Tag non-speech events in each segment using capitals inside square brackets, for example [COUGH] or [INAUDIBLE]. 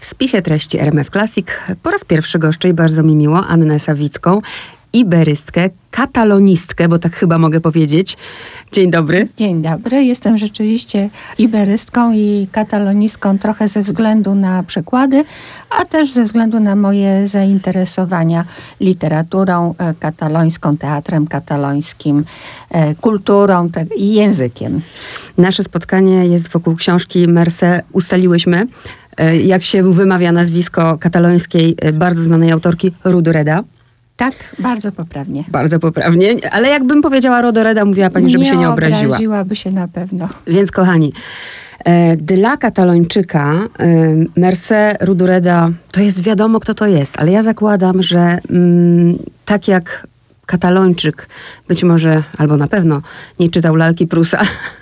W spisie treści RMF Classic po raz pierwszy goszczę i bardzo mi miło Annę Sawicką, iberystkę, katalonistkę, bo tak chyba mogę powiedzieć. Dzień dobry. Dzień dobry. Jestem rzeczywiście iberystką i katalonistką trochę ze względu na przykłady, a też ze względu na moje zainteresowania literaturą e, katalońską, teatrem katalońskim, e, kulturą i językiem. Nasze spotkanie jest wokół książki Merce. Ustaliłyśmy, jak się wymawia nazwisko katalońskiej bardzo znanej autorki Rudureda. Tak, bardzo poprawnie. Bardzo poprawnie, ale jakbym powiedziała Rodoreda, mówiła pani, żeby nie się nie obraziła. Nie obraziłaby się na pewno. Więc kochani, e, dla katalończyka e, Merce Rudureda, to jest wiadomo, kto to jest, ale ja zakładam, że mm, tak jak katalończyk być może, albo na pewno nie czytał lalki Prusa, [LAUGHS]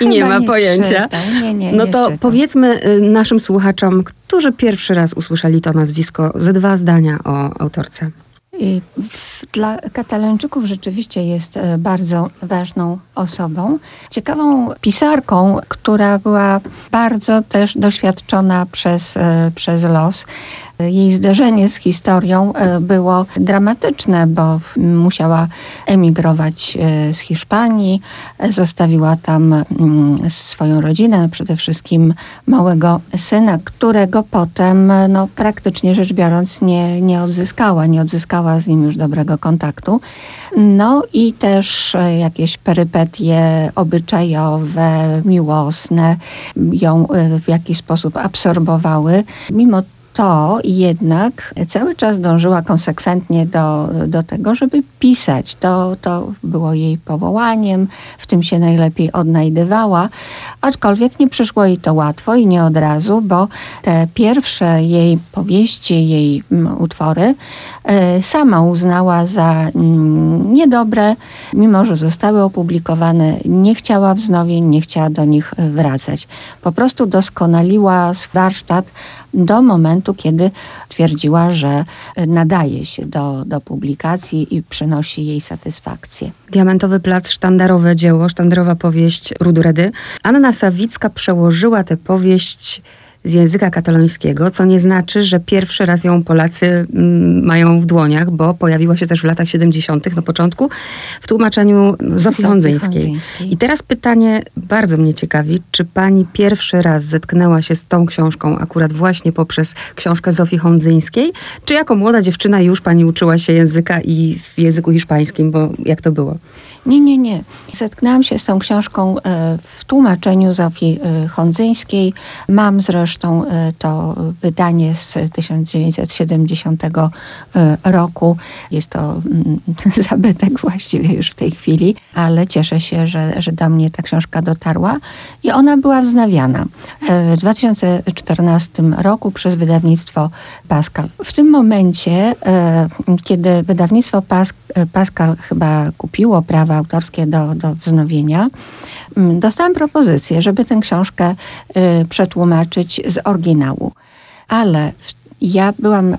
i nie ma nie pojęcia. Nie, nie, no to czytam. powiedzmy y, naszym słuchaczom, którzy pierwszy raz usłyszeli to nazwisko, ze dwa zdania o autorce. Dla Katalończyków rzeczywiście jest e, bardzo ważną osobą. Ciekawą pisarką, która była bardzo też doświadczona przez, e, przez los. Jej zderzenie z historią e, było dramatyczne, bo musiała emigrować z Hiszpanii, zostawiła tam mm, swoją rodzinę, przede wszystkim małego syna, którego potem no, praktycznie rzecz biorąc nie, nie odzyskała, nie odzyskała z nim już dobrego kontaktu. No i też e, jakieś perypetie obyczajowe, miłosne ją e, w jakiś sposób absorbowały. Mimo to jednak cały czas dążyła konsekwentnie do, do tego, żeby pisać. To, to było jej powołaniem, w tym się najlepiej odnajdywała, aczkolwiek nie przyszło jej to łatwo i nie od razu, bo te pierwsze jej powieści, jej mm, utwory e, sama uznała za mm, niedobre, mimo że zostały opublikowane, nie chciała wznowień, nie chciała do nich wracać. Po prostu doskonaliła warsztat do momentu, kiedy twierdziła, że nadaje się do, do publikacji i przynosi jej satysfakcję. Diamentowy Plac, sztandarowe dzieło, sztandarowa powieść Ruduredy. Anna Sawicka przełożyła tę powieść z języka katalońskiego, co nie znaczy, że pierwszy raz ją Polacy mm, mają w dłoniach, bo pojawiła się też w latach 70. na początku w tłumaczeniu Zofii Hondzyńskiej. I teraz pytanie bardzo mnie ciekawi, czy pani pierwszy raz zetknęła się z tą książką akurat właśnie poprzez książkę Zofii Hondzyńskiej, czy jako młoda dziewczyna już pani uczyła się języka i w języku hiszpańskim, bo jak to było? Nie, nie, nie. Zetknęłam się z tą książką e, w tłumaczeniu Zofii e, Hondzyńskiej. Mam zresztą e, to wydanie z 1970 roku. Jest to mm, [LAUGHS] zabytek właściwie już w tej chwili, ale cieszę się, że, że do mnie ta książka dotarła i ona była wznawiana w 2014 roku przez wydawnictwo Pascal. W tym momencie, kiedy wydawnictwo Pascal chyba kupiło prawa autorskie do, do wznowienia, dostałam propozycję, żeby tę książkę y, przetłumaczyć z oryginału. Ale w ja byłam e,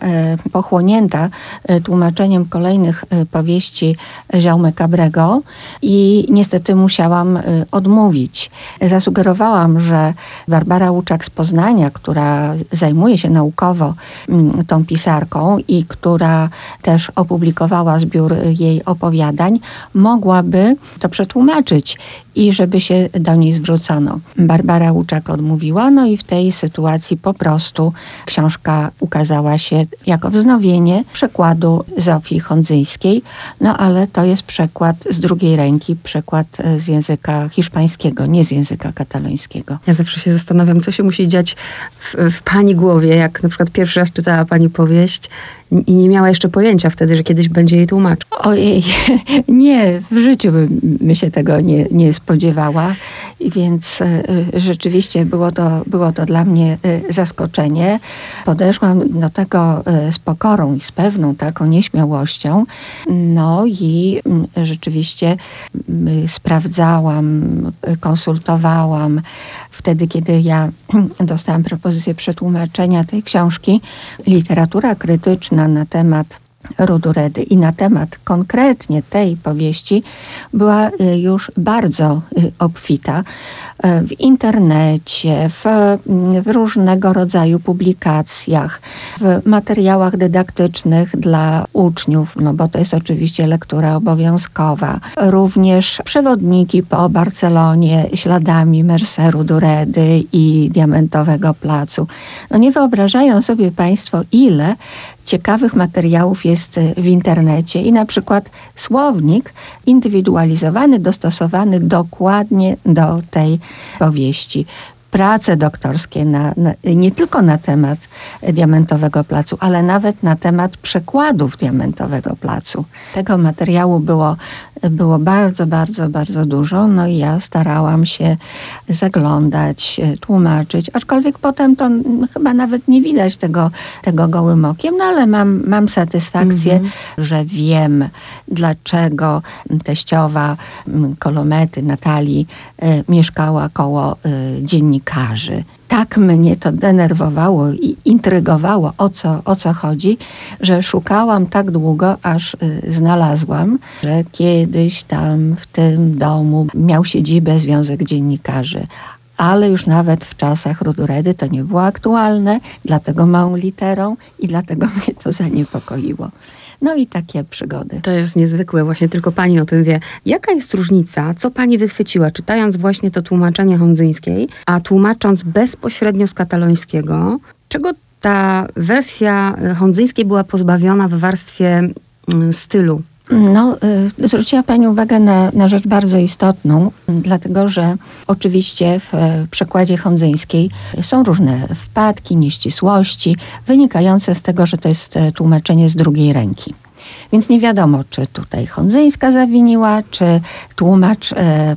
pochłonięta e, tłumaczeniem kolejnych e, powieści Jaume Cabrego i niestety musiałam odmówić. Zasugerowałam, że Barbara Łuczak z Poznania, która zajmuje się naukowo mm, tą pisarką i która też opublikowała zbiór jej opowiadań, mogłaby to przetłumaczyć i żeby się do niej zwrócono. Barbara Łuczak odmówiła, no i w tej sytuacji po prostu książka ukazała się jako wznowienie przekładu Zofii Hondzyjskiej, no ale to jest przekład z drugiej ręki, przekład e, z języka hiszpańskiego, nie z języka katalońskiego. Ja zawsze się zastanawiam, co się musi dziać w, w pani głowie, jak na przykład pierwszy raz czytała pani powieść i nie miała jeszcze pojęcia wtedy, że kiedyś będzie jej tłumaczył. Ojej, [LAUGHS] nie, w życiu bym się tego nie, nie spodziewała, więc e, rzeczywiście było to, było to dla mnie e, zaskoczenie. Podeszłam do tego e, z pokorą i z pewną taką nieśmiałością. No i mm, rzeczywiście mm, sprawdzałam, konsultowałam. Wtedy, kiedy ja dostałam propozycję przetłumaczenia tej książki, literatura krytyczna na temat Ruduredy i na temat konkretnie tej powieści była y, już bardzo y, obfita y, w internecie, w, w, różnego rodzaju publikacjach, w materiałach dydaktycznych dla uczniów, no bo to jest oczywiście lektura obowiązkowa. Również przewodniki po Barcelonie śladami Merceru Duredy i Diamentowego Placu. No nie wyobrażają sobie Państwo, ile ciekawych materiałów jest w internecie i na przykład słownik indywidualizowany, dostosowany dokładnie do tej powieści prace doktorskie na, na, nie tylko na temat Diamentowego Placu, ale nawet na temat przekładów Diamentowego Placu. Tego materiału było, było bardzo, bardzo, bardzo dużo. No i ja starałam się zaglądać, tłumaczyć, aczkolwiek potem to chyba nawet nie widać tego, tego gołym okiem, no ale mam, mam satysfakcję, mhm. że wiem, dlaczego teściowa Kolomety, Natalii, y, mieszkała koło dziennika dziennikarzy. Tak mnie to denerwowało i intrygowało, o co, o co chodzi, że szukałam tak długo, aż y, znalazłam, że kiedyś tam w tym domu miał siedzibę Związek Dziennikarzy ale już nawet w czasach Ruduredy to nie było aktualne, dlatego małą literą i dlatego [LAUGHS] mnie to zaniepokoiło. No i takie przygody. To jest niezwykłe, właśnie tylko pani o tym wie. Jaka jest różnica, co pani wychwyciła, czytając właśnie to tłumaczenie hondzyńskiej, a tłumacząc bezpośrednio z katalońskiego, czego ta wersja hondzyńskiej była pozbawiona w warstwie mm, stylu? No, y, zwróciła Pani uwagę na, na rzecz bardzo istotną, dlatego że oczywiście w przekładzie hondzyńskiej są różne wpadki, nieścisłości, wynikające z tego, że to jest e, tłumaczenie z drugiej ręki. Więc nie wiadomo, czy tutaj hondzyńska zawiniła, czy tłumacz e,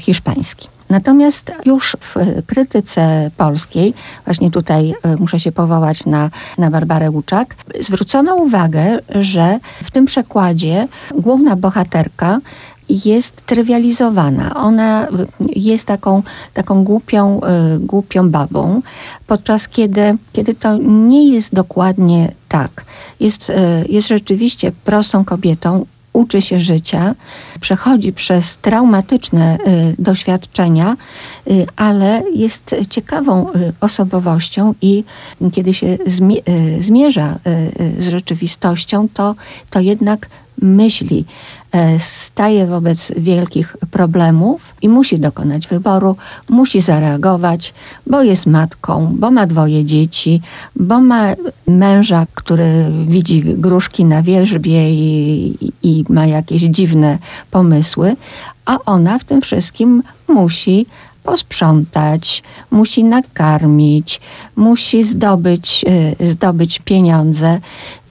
hiszpański. Natomiast już w krytyce polskiej, właśnie tutaj e, muszę się powołać na, na Barbarę Łuczak, zwrócono uwagę, że w tym przekładzie główna bohaterka jest trywializowana. Ona jest taką, taką głupią, y, głupią babą, podczas kiedy, kiedy to nie jest dokładnie tak. Jest, jest rzeczywiście prostą kobietą, uczy się życia, przechodzi przez traumatyczne y, doświadczenia, y, ale jest ciekawą y, osobowością i kiedy się zmierza z rzeczywistością, to, to jednak myśli, e, staje wobec wielkich problemów i musi dokonać wyboru, musi zareagować, bo jest matką, bo ma dwoje dzieci, bo ma męża, który widzi gruszki na wierzbie i, i ma jakieś dziwne pomysły, a ona w tym wszystkim musi posprzątać, musi nakarmić, musi zdobyć, e, zdobyć pieniądze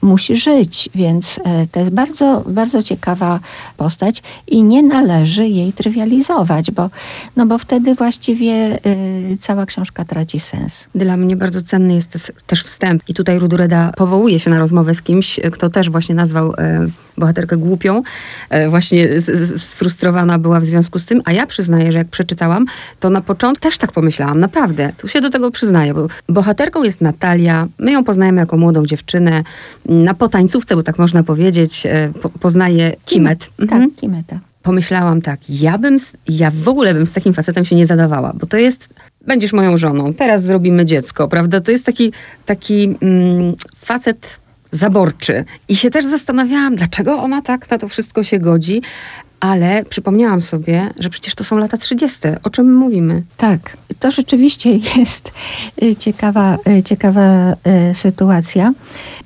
musi żyć, więc e, to jest bardzo, bardzo ciekawa postać i nie należy jej trywializować, bo, no bo wtedy właściwie y, cała książka traci sens. Dla mnie bardzo cenny jest też wstęp i tutaj Rudureda powołuje się na rozmowę z kimś, kto też właśnie nazwał y, bohaterkę głupią, właśnie sfrustrowana była w związku z tym, a ja przyznaję, że jak przeczytałam, to na początku też tak pomyślałam, naprawdę, tu się do tego przyznaję, bo bohaterką jest Natalia, my ją poznajemy jako młodą dziewczynę, na potańcówce, bo tak można powiedzieć, e, po, poznaje Kimet. Kimet. Mhm. Tak, Kimeta. Pomyślałam tak, ja bym, ja w ogóle bym z takim facetem się nie zadawała, bo to jest, będziesz moją żoną, teraz zrobimy dziecko, prawda? To jest taki, taki mm, facet zaborczy. I się też zastanawiałam, dlaczego ona tak na to wszystko się godzi, ale przypomniałam sobie, że przecież to są lata 30. O czym mówimy? Tak, to rzeczywiście [LAUGHS] jest y, ciekawa, y, ciekawa y, sytuacja.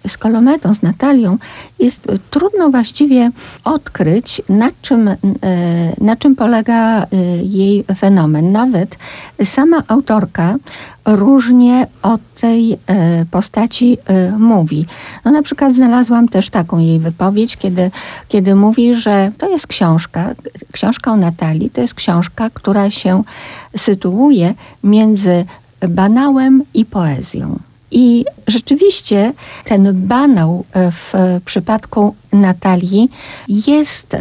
Z Kolometą, z Natalią jest trudno właściwie odkryć, na czym, na czym polega jej fenomen. Nawet sama autorka różnie o tej e, postaci e, mówi. No na przykład znalazłam też taką jej wypowiedź, kiedy, kiedy mówi, że to jest książka, książka o Natalii, to jest książka, która się sytuuje między banałem i poezją. I rzeczywiście ten banał e, w przypadku Natalii jest, e,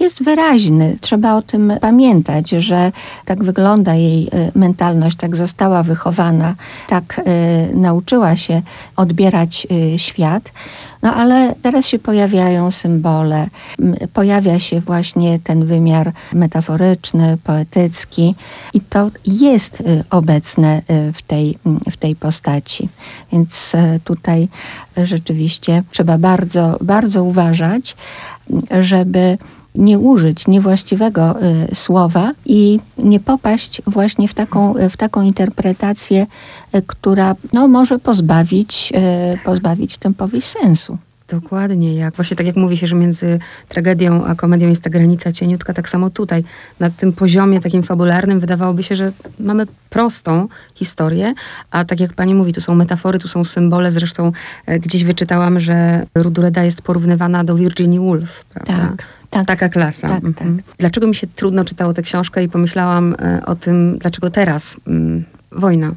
jest wyraźny. Trzeba o tym pamiętać, że tak wygląda jej e, mentalność, tak została wychowana, tak nauczyła się odbierać świat. No ale teraz się pojawiają symbole, pojawia się właśnie ten wymiar metaforyczny, poetycki i to jest obecne w tej, w tej postaci. Więc tutaj rzeczywiście trzeba bardzo, bardzo uważać, żeby nie użyć niewłaściwego y, słowa i nie popaść właśnie w taką, w taką interpretację, y, która no, może pozbawić, y, pozbawić tę powieść sensu. Dokładnie, jak właśnie tak jak mówi się, że między tragedią a komedią jest ta granica cieniutka, tak samo tutaj, na tym poziomie takim fabularnym wydawałoby się, że mamy prostą historię, a tak jak pani mówi, tu są metafory, tu są symbole, zresztą e, gdzieś wyczytałam, że Rudureda jest porównywana do Virginia Woolf, prawda? Tak. Tak, Taka klasa. Tak, mhm. tak. Dlaczego mi się trudno czytało tę książkę i pomyślałam e, o tym, dlaczego teraz mm, wojna?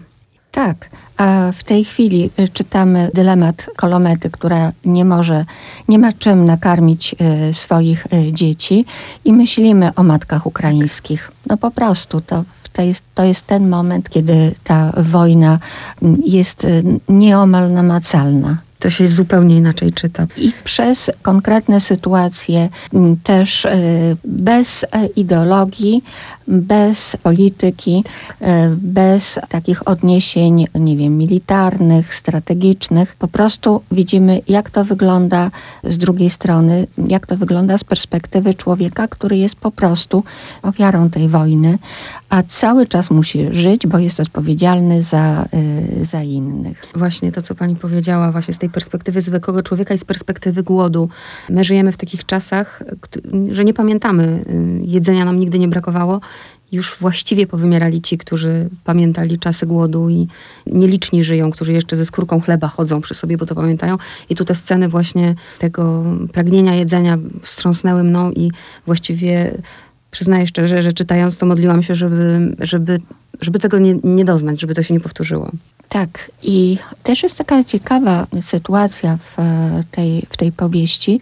Tak, a w tej chwili y, czytamy dylemat kolomety, która nie może, nie ma czym nakarmić y, swoich y, dzieci i myślimy o matkach ukraińskich. No po prostu to to jest, to jest ten moment, kiedy ta wojna mm, jest nieomal namacalna to się zupełnie inaczej czyta. I przez konkretne sytuacje, też bez ideologii, bez polityki, e, bez takich odniesień, nie wiem, militarnych, strategicznych. Po prostu widzimy, jak to wygląda z drugiej strony, jak to wygląda z perspektywy człowieka, który jest po prostu ofiarą tej wojny, a cały czas musi żyć, bo jest odpowiedzialny za, e, za innych. Właśnie to, co pani powiedziała, właśnie z tej perspektywy zwykłego człowieka i z perspektywy głodu. My żyjemy w takich czasach, że nie pamiętamy, y, jedzenia nam nigdy nie brakowało już właściwie powymierali ci, którzy pamiętali czasy głodu i nieliczni żyją, którzy jeszcze ze skórką chleba chodzą przy sobie, bo to pamiętają. I tu te sceny właśnie tego pragnienia jedzenia wstrząsnęły mną i właściwie przyznaję szczerze, że czytając to modliłam się, żeby, żeby, żeby tego nie, nie doznać, żeby to się nie powtórzyło. Tak, i też jest taka ciekawa sytuacja w tej, w tej powieści,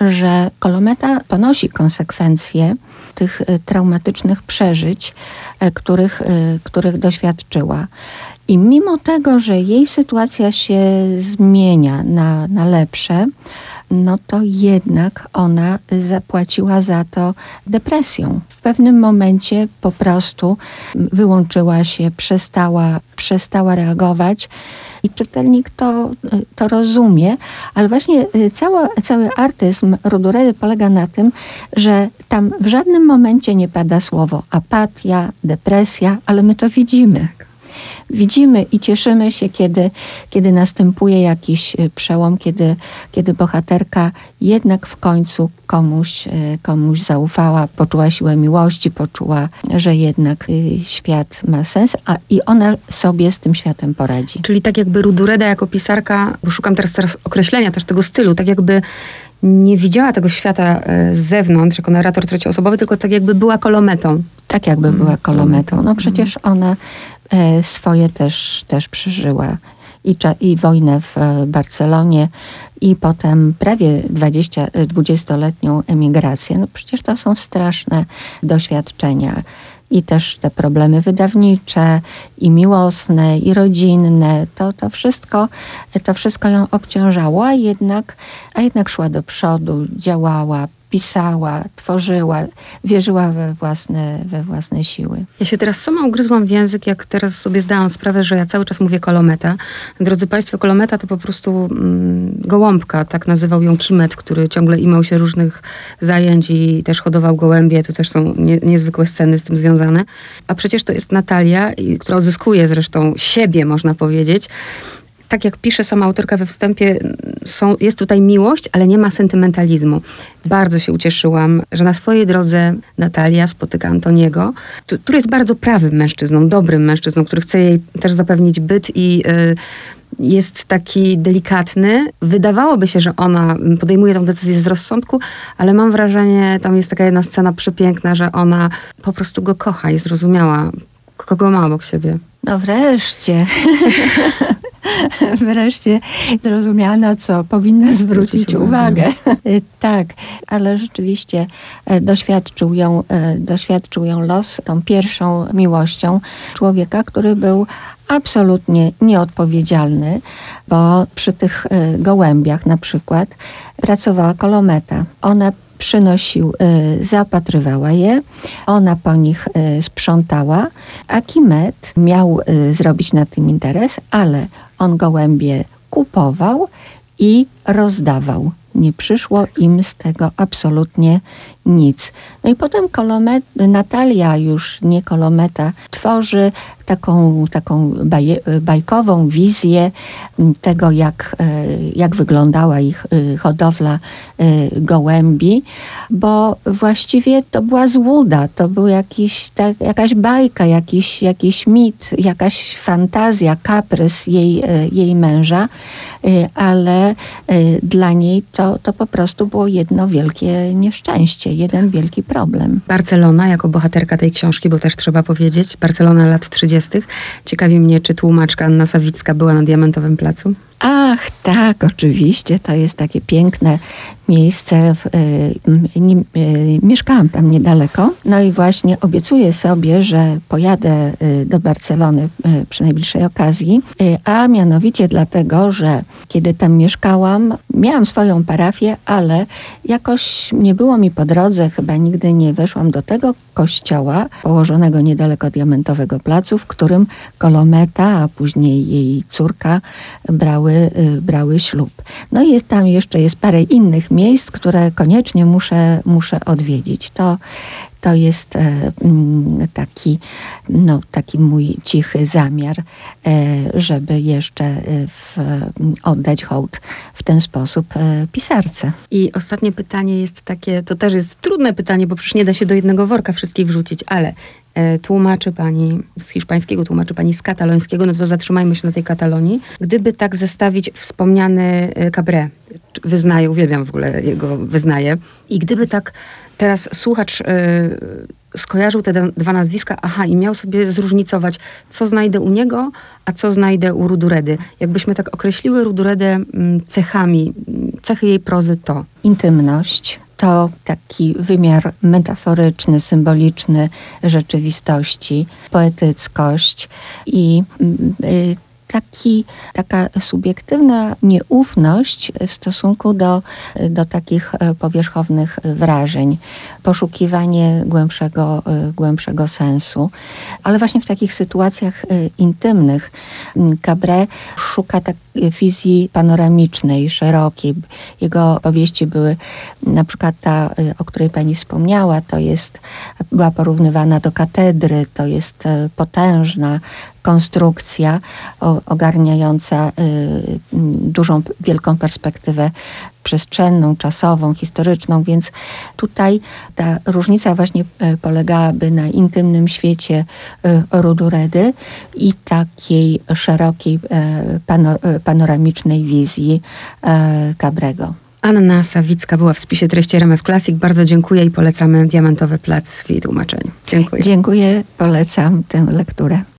że Kolometa ponosi konsekwencje tych e, traumatycznych przeżyć, e, których, e, których doświadczyła. I mimo tego, że jej sytuacja się zmienia na, na lepsze, no to jednak ona zapłaciła za to depresją. W pewnym momencie po prostu wyłączyła się, przestała, przestała reagować. I czytelnik to, to rozumie, ale właśnie y, cały, cały artyzm Ruduredy polega na tym, że tam w żadnym momencie nie pada słowo apatia, depresja, ale my to widzimy. Widzimy i cieszymy się, kiedy, kiedy następuje jakiś y, przełom, kiedy, kiedy bohaterka jednak w końcu komuś, y, komuś zaufała, poczuła siłę miłości, poczuła, że jednak y, świat ma sens, a i ona sobie z tym światem poradzi. Czyli tak jakby Rudureda jako pisarka, bo szukam teraz, teraz określenia też tego stylu, tak jakby nie widziała tego świata z zewnątrz jako narrator trzecioosobowy, tylko tak jakby była kolometą. Tak jakby była mm, kolometą. No przecież ona E, swoje też, też przeżyła. I, I wojnę w e, Barcelonie, i potem prawie 20, 20-letnią emigrację. No przecież to są straszne doświadczenia. I też te problemy wydawnicze, i miłosne, i rodzinne, to, to, wszystko, to wszystko ją obciążało, a jednak, a jednak szła do przodu, działała, pisała, tworzyła, wierzyła we własne, we własne siły. Ja się teraz sama ugryzłam w język, jak teraz sobie zdałam sprawę, że ja cały czas mówię kolometa. Drodzy Państwo, kolometa to po prostu mm, gołąbka, tak nazywał ją Kimet, który ciągle imał się różnych zajęć i też hodował gołębie. To też są nie, niezwykłe sceny z tym związane. A przecież to jest Natalia, która odzyskuje zresztą siebie, można powiedzieć tak jak pisze sama autorka we wstępie, są, jest tutaj miłość, ale nie ma sentymentalizmu. Bardzo się ucieszyłam, że na swojej drodze Natalia spotyka Antoniego, który jest bardzo prawym mężczyzną, dobrym mężczyzną, który chce jej też zapewnić byt i y, jest taki delikatny. Wydawałoby się, że ona podejmuje tę decyzję z rozsądku, ale mam wrażenie, tam jest taka jedna scena przepiękna, że ona po prostu go kocha i zrozumiała, kogo ma obok siebie. No wreszcie. [LAUGHS] [LAUGHS] wreszcie zrozumiana, co powinna zwrócić uwagę. [LAUGHS] tak, ale rzeczywiście e, doświadczył ją, e, doświadczył ją los tą pierwszą miłością człowieka, który był absolutnie nieodpowiedzialny, bo przy tych e, gołębiach na przykład pracowała kolometa. Ona przynosił, zaopatrywała je, ona po nich sprzątała, a Kimet miał zrobić na tym interes, ale on gołębie kupował i rozdawał. Nie przyszło im z tego absolutnie nic. No i potem Kolomet, Natalia, już nie Kolometa, tworzy taką, taką baj, bajkową wizję tego, jak, e, jak wyglądała ich e, hodowla e, gołębi, bo właściwie to była złuda, to był jakiś, tak, jakaś bajka, jakiś, jakiś mit, jakaś fantazja, kaprys jej, jej męża, ale dla niej to, to po prostu było jedno wielkie nieszczęście jeden wielki problem. Barcelona jako bohaterka tej książki, bo też trzeba powiedzieć, Barcelona lat 30. Ciekawi mnie, czy tłumaczka Anna Sawicka była na Diamentowym Placu? Ach, tak, oczywiście. To jest takie piękne miejsce. Y, y, mieszkałam tam niedaleko. No i właśnie obiecuję sobie, że pojadę y, do Barcelony przy najbliższej okazji. A mianowicie dlatego, że kiedy tam mieszkałam, miałam swoją parafię, ale jakoś nie było mi po drodze, chyba nigdy nie weszłam do tego kościoła położonego niedaleko Diamentowego Placu, w którym Kolometa, a później jej córka brały, y, brały ślub. No i jest tam jeszcze jest parę innych miejsc, które koniecznie muszę, muszę odwiedzić. To, to jest e, mm, taki, no, taki mój cichy zamiar, e, żeby jeszcze e, w, oddać hołd w ten sposób pisarce. I ostatnie pytanie jest takie, to też jest trudne pytanie, bo przecież nie da się do jednego worka wszystkich wrzucić, ale tłumaczy pani z hiszpańskiego, tłumaczy pani z katalońskiego, no to zatrzymajmy się na tej Katalonii. Gdyby tak zestawić wspomniany Cabré, wyznaję, uwielbiam w ogóle jego wyznaję, i gdyby tak teraz słuchacz y, skojarzył te dwa nazwiska, aha, i miał sobie zróżnicować, co znajdę u niego, a co znajdę u Ruduredy. Jakbyśmy tak określiły Ruduredę mm, cechami, mm, cechy jej prozy to. Intymność, to taki wymiar metaforyczny, symboliczny rzeczywistości, poetyckość i y, taki, taka subiektywna nieufność w stosunku do, do takich e, powierzchownych wrażeń, poszukiwanie głębszego, e, głębszego sensu. Ale właśnie w takich sytuacjach e, intymnych Cabré szuka tak wizji panoramicznej, szerokiej. Jego powieści były, na przykład ta, o której pani wspomniała, to jest, była porównywana do katedry, to jest potężna, konstrukcja ogarniająca y, dużą, wielką perspektywę przestrzenną, czasową, historyczną, więc tutaj ta różnica właśnie y, polegałaby na intymnym świecie y, Ruduredy i takiej szerokiej panoramicznej wizji Cabrego. Anna Sawicka była w spisie treści RMF Classic. Bardzo dziękuję i polecamy Diamentowy Plac w jej tłumaczeniu. Dziękuję. Dziękuję, polecam tę lekturę.